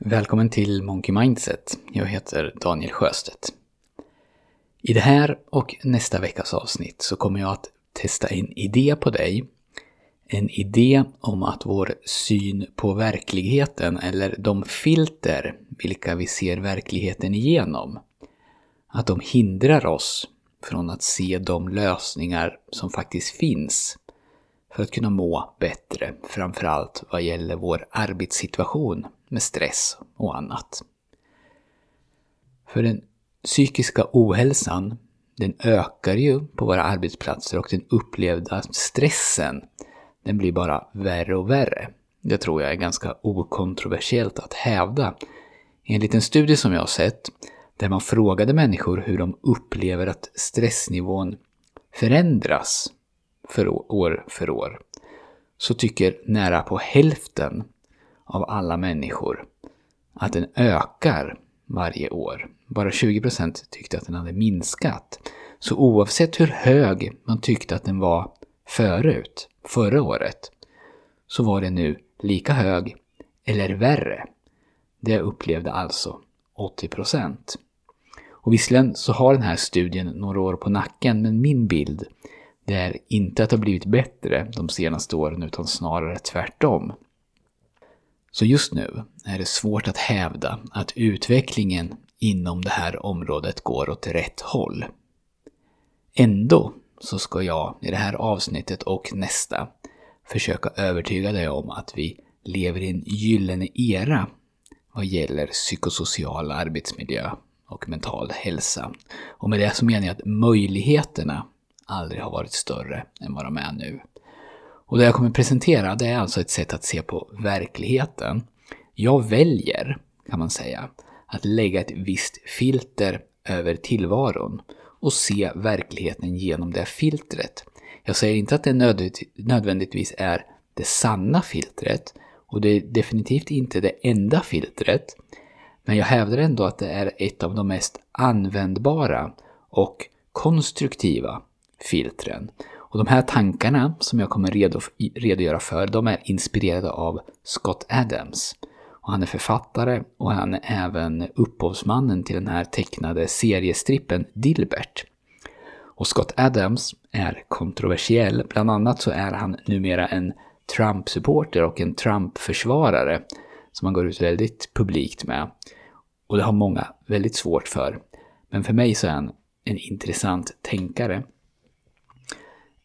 Välkommen till Monkey Mindset. Jag heter Daniel Sjöstedt. I det här och nästa veckas avsnitt så kommer jag att testa en idé på dig. En idé om att vår syn på verkligheten, eller de filter vilka vi ser verkligheten igenom, att de hindrar oss från att se de lösningar som faktiskt finns för att kunna må bättre, framförallt vad gäller vår arbetssituation med stress och annat. För den psykiska ohälsan, den ökar ju på våra arbetsplatser och den upplevda stressen, den blir bara värre och värre. Det tror jag är ganska okontroversiellt att hävda. Enligt en studie som jag har sett, där man frågade människor hur de upplever att stressnivån förändras för år för år, så tycker nära på hälften av alla människor att den ökar varje år. Bara 20% tyckte att den hade minskat. Så oavsett hur hög man tyckte att den var förut, förra året, så var den nu lika hög eller värre. Det upplevde alltså 80%. Och visserligen så har den här studien några år på nacken, men min bild det är inte att det har blivit bättre de senaste åren utan snarare tvärtom. Så just nu är det svårt att hävda att utvecklingen inom det här området går åt rätt håll. Ändå så ska jag i det här avsnittet och nästa försöka övertyga dig om att vi lever i en gyllene era vad gäller psykosocial arbetsmiljö och mental hälsa. Och med det så menar jag att möjligheterna aldrig har varit större än vad de är nu. Och det jag kommer presentera det är alltså ett sätt att se på verkligheten. Jag väljer, kan man säga, att lägga ett visst filter över tillvaron och se verkligheten genom det filtret. Jag säger inte att det nödvändigtvis är det sanna filtret och det är definitivt inte det enda filtret. Men jag hävdar ändå att det är ett av de mest användbara och konstruktiva filtren. Och de här tankarna som jag kommer redogöra för, de är inspirerade av Scott Adams. Och han är författare och han är även upphovsmannen till den här tecknade seriestrippen Dilbert. Och Scott Adams är kontroversiell, bland annat så är han numera en Trump-supporter och en Trump-försvarare som han går ut väldigt publikt med. Och det har många väldigt svårt för. Men för mig så är han en intressant tänkare.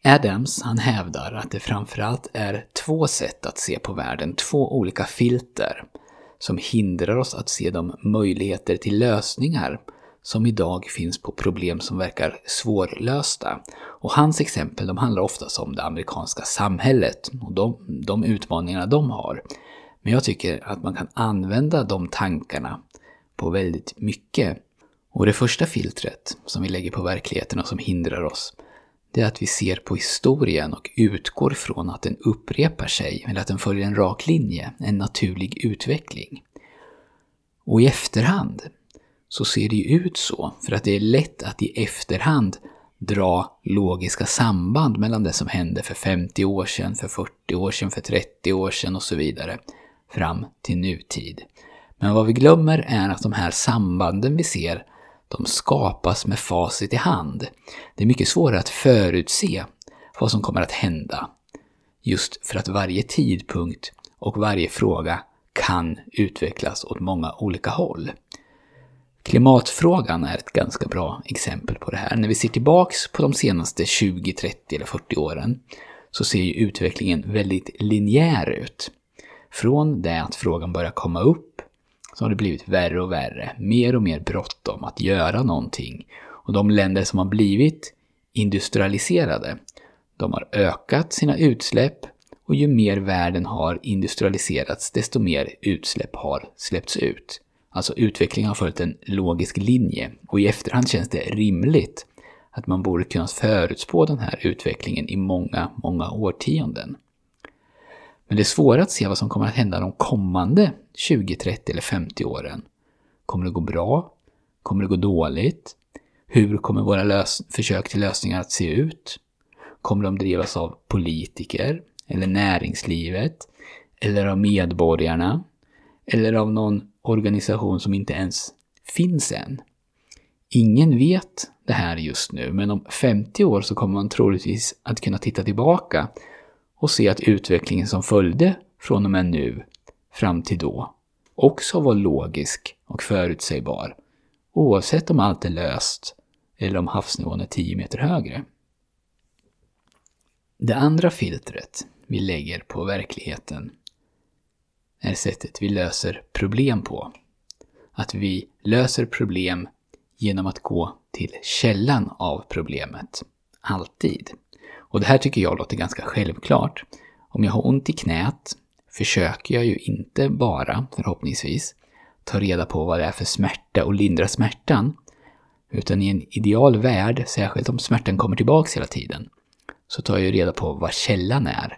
Adams han hävdar att det framförallt är två sätt att se på världen, två olika filter som hindrar oss att se de möjligheter till lösningar som idag finns på problem som verkar svårlösta. Och hans exempel de handlar oftast om det amerikanska samhället och de, de utmaningarna de har. Men jag tycker att man kan använda de tankarna på väldigt mycket. Och det första filtret som vi lägger på verkligheten och som hindrar oss, det är att vi ser på historien och utgår från att den upprepar sig, eller att den följer en rak linje, en naturlig utveckling. Och i efterhand så ser det ju ut så, för att det är lätt att i efterhand dra logiska samband mellan det som hände för 50 år sedan, för 40 år sedan, för 30 år sedan och så vidare, fram till nutid. Men vad vi glömmer är att de här sambanden vi ser de skapas med facit i hand. Det är mycket svårare att förutse vad som kommer att hända. Just för att varje tidpunkt och varje fråga kan utvecklas åt många olika håll. Klimatfrågan är ett ganska bra exempel på det här. När vi ser tillbaks på de senaste 20, 30 eller 40 åren så ser ju utvecklingen väldigt linjär ut. Från det att frågan börjar komma upp så har det blivit värre och värre, mer och mer bråttom att göra någonting. Och de länder som har blivit industrialiserade, de har ökat sina utsläpp och ju mer världen har industrialiserats, desto mer utsläpp har släppts ut. Alltså utvecklingen har följt en logisk linje och i efterhand känns det rimligt att man borde kunna förutspå den här utvecklingen i många, många årtionden. Men det är svårare att se vad som kommer att hända de kommande 20, 30 eller 50 åren. Kommer det gå bra? Kommer det gå dåligt? Hur kommer våra lös- försök till lösningar att se ut? Kommer de drivas av politiker? Eller näringslivet? Eller av medborgarna? Eller av någon organisation som inte ens finns än. Ingen vet det här just nu, men om 50 år så kommer man troligtvis att kunna titta tillbaka och se att utvecklingen som följde från och med nu fram till då också var logisk och förutsägbar, oavsett om allt är löst eller om havsnivån är 10 meter högre. Det andra filtret vi lägger på verkligheten är sättet vi löser problem på. Att vi löser problem genom att gå till källan av problemet. Alltid. Och det här tycker jag låter ganska självklart. Om jag har ont i knät försöker jag ju inte bara, förhoppningsvis, ta reda på vad det är för smärta och lindra smärtan. Utan i en ideal värld, särskilt om smärtan kommer tillbaks hela tiden, så tar jag ju reda på vad källan är.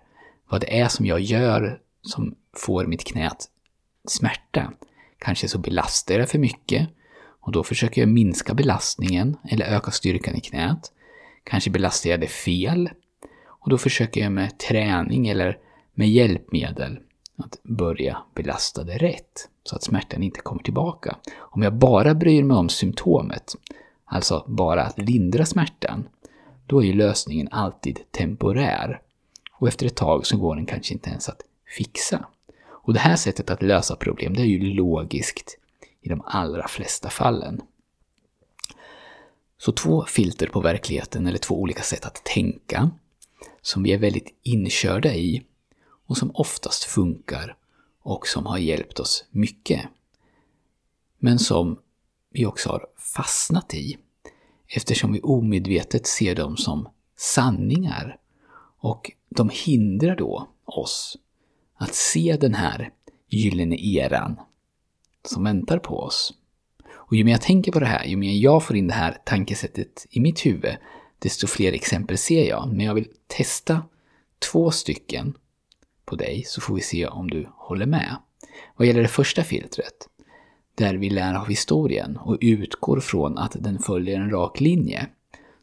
Vad det är som jag gör som får mitt knä att smärta. Kanske så belastar jag det för mycket och då försöker jag minska belastningen eller öka styrkan i knät. Kanske belastar jag det fel och då försöker jag med träning eller med hjälpmedel att börja belasta det rätt så att smärtan inte kommer tillbaka. Om jag bara bryr mig om symptomet, alltså bara att lindra smärtan, då är ju lösningen alltid temporär. Och efter ett tag så går den kanske inte ens att fixa. Och det här sättet att lösa problem, det är ju logiskt i de allra flesta fallen. Så två filter på verkligheten, eller två olika sätt att tänka, som vi är väldigt inkörda i och som oftast funkar och som har hjälpt oss mycket. Men som vi också har fastnat i eftersom vi omedvetet ser dem som sanningar och de hindrar då oss att se den här gyllene eran som väntar på oss. Och ju mer jag tänker på det här, ju mer jag får in det här tankesättet i mitt huvud, desto fler exempel ser jag. Men jag vill testa två stycken på dig så får vi se om du håller med. Vad gäller det första filtret, där vi lär av historien och utgår från att den följer en rak linje,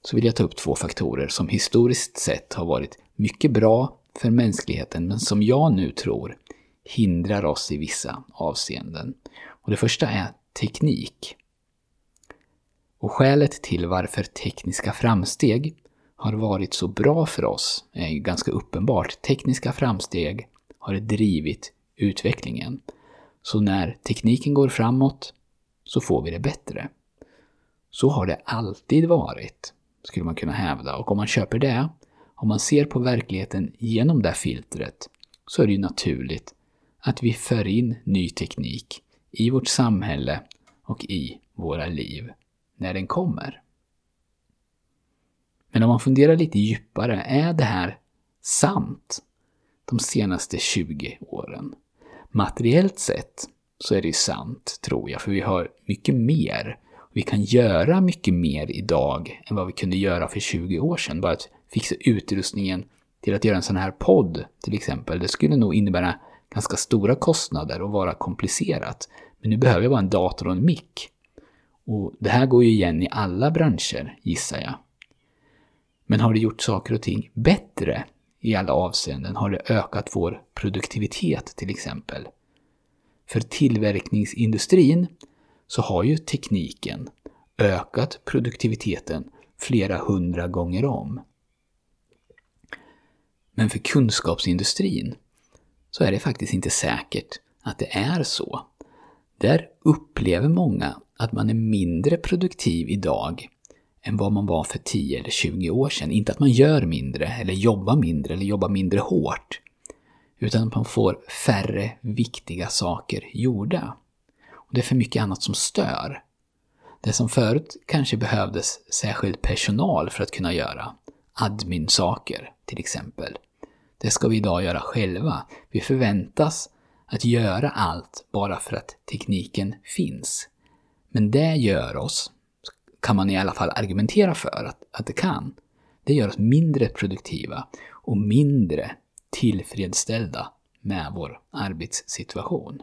så vill jag ta upp två faktorer som historiskt sett har varit mycket bra för mänskligheten men som jag nu tror hindrar oss i vissa avseenden. Och det första är teknik. Och skälet till varför tekniska framsteg har varit så bra för oss är ganska uppenbart. Tekniska framsteg har drivit utvecklingen. Så när tekniken går framåt så får vi det bättre. Så har det alltid varit, skulle man kunna hävda. Och om man köper det, om man ser på verkligheten genom det filtret, så är det ju naturligt att vi för in ny teknik i vårt samhälle och i våra liv när den kommer. Men om man funderar lite djupare, är det här sant de senaste 20 åren? Materiellt sett så är det sant, tror jag, för vi har mycket mer. Vi kan göra mycket mer idag än vad vi kunde göra för 20 år sedan. Bara att fixa utrustningen till att göra en sån här podd, till exempel. Det skulle nog innebära ganska stora kostnader och vara komplicerat. Men nu behöver jag bara en dator och en mick. Och det här går ju igen i alla branscher, gissar jag. Men har det gjort saker och ting bättre i alla avseenden? Har det ökat vår produktivitet till exempel? För tillverkningsindustrin så har ju tekniken ökat produktiviteten flera hundra gånger om. Men för kunskapsindustrin så är det faktiskt inte säkert att det är så. Där upplever många att man är mindre produktiv idag än vad man var för 10 eller 20 år sedan. Inte att man gör mindre, eller jobbar mindre, eller jobbar mindre hårt. Utan att man får färre viktiga saker gjorda. Och det är för mycket annat som stör. Det som förut kanske behövdes särskild personal för att kunna göra, admin-saker till exempel. Det ska vi idag göra själva. Vi förväntas att göra allt bara för att tekniken finns. Men det gör oss, kan man i alla fall argumentera för att, att det kan, det gör oss mindre produktiva och mindre tillfredsställda med vår arbetssituation.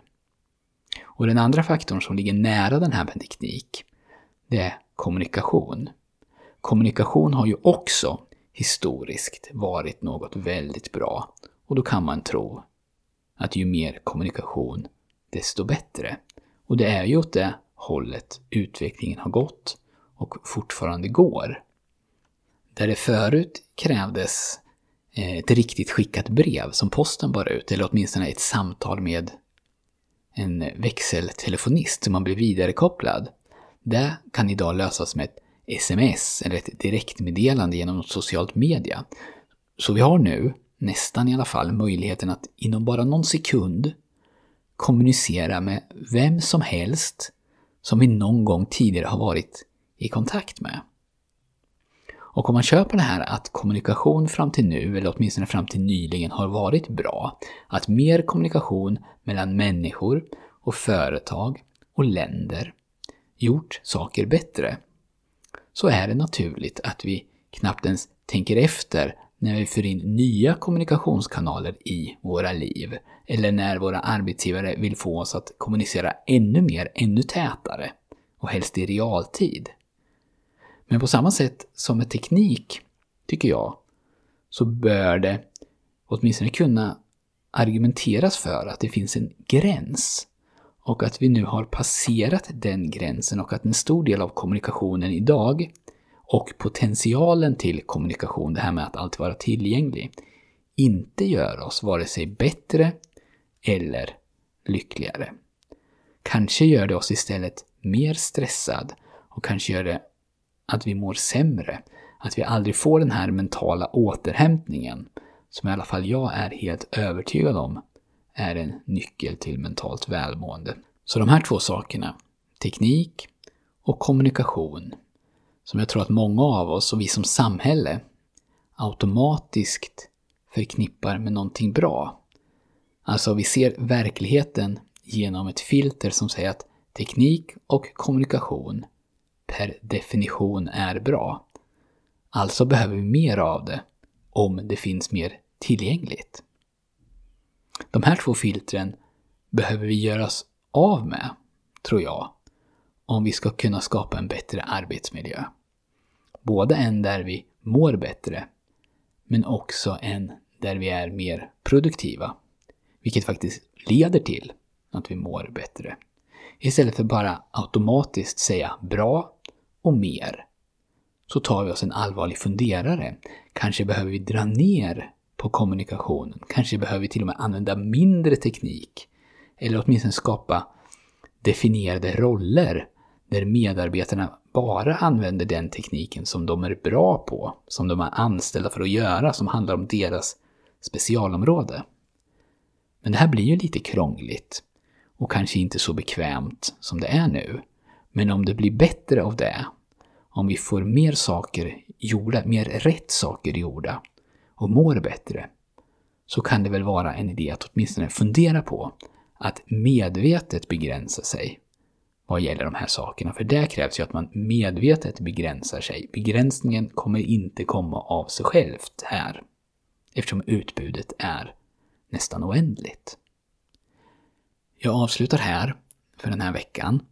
Och den andra faktorn som ligger nära den här med teknik, det är kommunikation. Kommunikation har ju också historiskt varit något väldigt bra och då kan man tro att ju mer kommunikation, desto bättre. Och det är ju åt det hållet utvecklingen har gått och fortfarande går. Där det förut krävdes eh, ett riktigt skickat brev som posten bar ut, eller åtminstone ett samtal med en växeltelefonist som man blir vidarekopplad. Det kan idag lösas med ett sms eller ett direktmeddelande genom något socialt media. Så vi har nu, nästan i alla fall, möjligheten att inom bara någon sekund kommunicera med vem som helst som vi någon gång tidigare har varit i kontakt med. Och om man köper det här att kommunikation fram till nu, eller åtminstone fram till nyligen, har varit bra, att mer kommunikation mellan människor och företag och länder gjort saker bättre, så är det naturligt att vi knappt ens tänker efter när vi för in nya kommunikationskanaler i våra liv, eller när våra arbetsgivare vill få oss att kommunicera ännu mer, ännu tätare, och helst i realtid. Men på samma sätt som med teknik, tycker jag, så bör det åtminstone kunna argumenteras för att det finns en gräns. Och att vi nu har passerat den gränsen och att en stor del av kommunikationen idag och potentialen till kommunikation, det här med att alltid vara tillgänglig, inte gör oss vare sig bättre eller lyckligare. Kanske gör det oss istället mer stressad och kanske gör det att vi mår sämre. Att vi aldrig får den här mentala återhämtningen, som i alla fall jag är helt övertygad om är en nyckel till mentalt välmående. Så de här två sakerna, teknik och kommunikation, som jag tror att många av oss och vi som samhälle automatiskt förknippar med någonting bra. Alltså vi ser verkligheten genom ett filter som säger att teknik och kommunikation per definition är bra. Alltså behöver vi mer av det om det finns mer tillgängligt. De här två filtren behöver vi göras av med, tror jag, om vi ska kunna skapa en bättre arbetsmiljö. Både en där vi mår bättre, men också en där vi är mer produktiva. Vilket faktiskt leder till att vi mår bättre. Istället för bara automatiskt säga bra och mer, så tar vi oss en allvarlig funderare. Kanske behöver vi dra ner på kommunikationen. Kanske behöver vi till och med använda mindre teknik. Eller åtminstone skapa definierade roller där medarbetarna bara använder den tekniken som de är bra på, som de är anställda för att göra, som handlar om deras specialområde. Men det här blir ju lite krångligt och kanske inte så bekvämt som det är nu. Men om det blir bättre av det, om vi får mer saker gjorda, mer rätt saker gjorda och mår bättre, så kan det väl vara en idé att åtminstone fundera på att medvetet begränsa sig vad gäller de här sakerna. För det krävs ju att man medvetet begränsar sig. Begränsningen kommer inte komma av sig självt här. Eftersom utbudet är nästan oändligt. Jag avslutar här för den här veckan.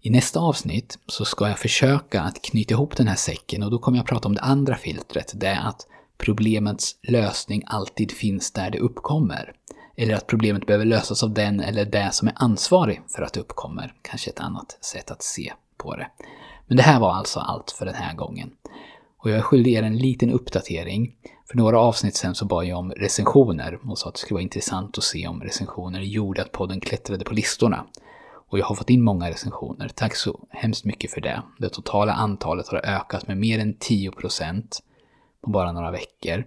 I nästa avsnitt så ska jag försöka att knyta ihop den här säcken och då kommer jag prata om det andra filtret. Det är att problemets lösning alltid finns där det uppkommer. Eller att problemet behöver lösas av den eller det som är ansvarig för att det uppkommer. Kanske ett annat sätt att se på det. Men det här var alltså allt för den här gången. Och jag är skyldig er en liten uppdatering. För några avsnitt sen så bad jag om recensioner och sa att det skulle vara intressant att se om recensioner gjorde att podden klättrade på listorna. Och jag har fått in många recensioner. Tack så hemskt mycket för det. Det totala antalet har ökat med mer än 10% på bara några veckor.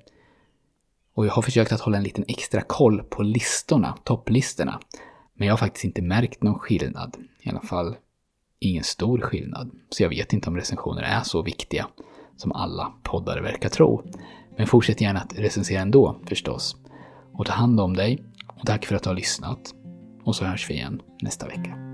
Och jag har försökt att hålla en liten extra koll på listorna, topplistorna. Men jag har faktiskt inte märkt någon skillnad. I alla fall ingen stor skillnad. Så jag vet inte om recensioner är så viktiga som alla poddare verkar tro. Men fortsätt gärna att recensera ändå förstås. Och ta hand om dig. Och tack för att du har lyssnat. Och så hörs vi igen nästa vecka.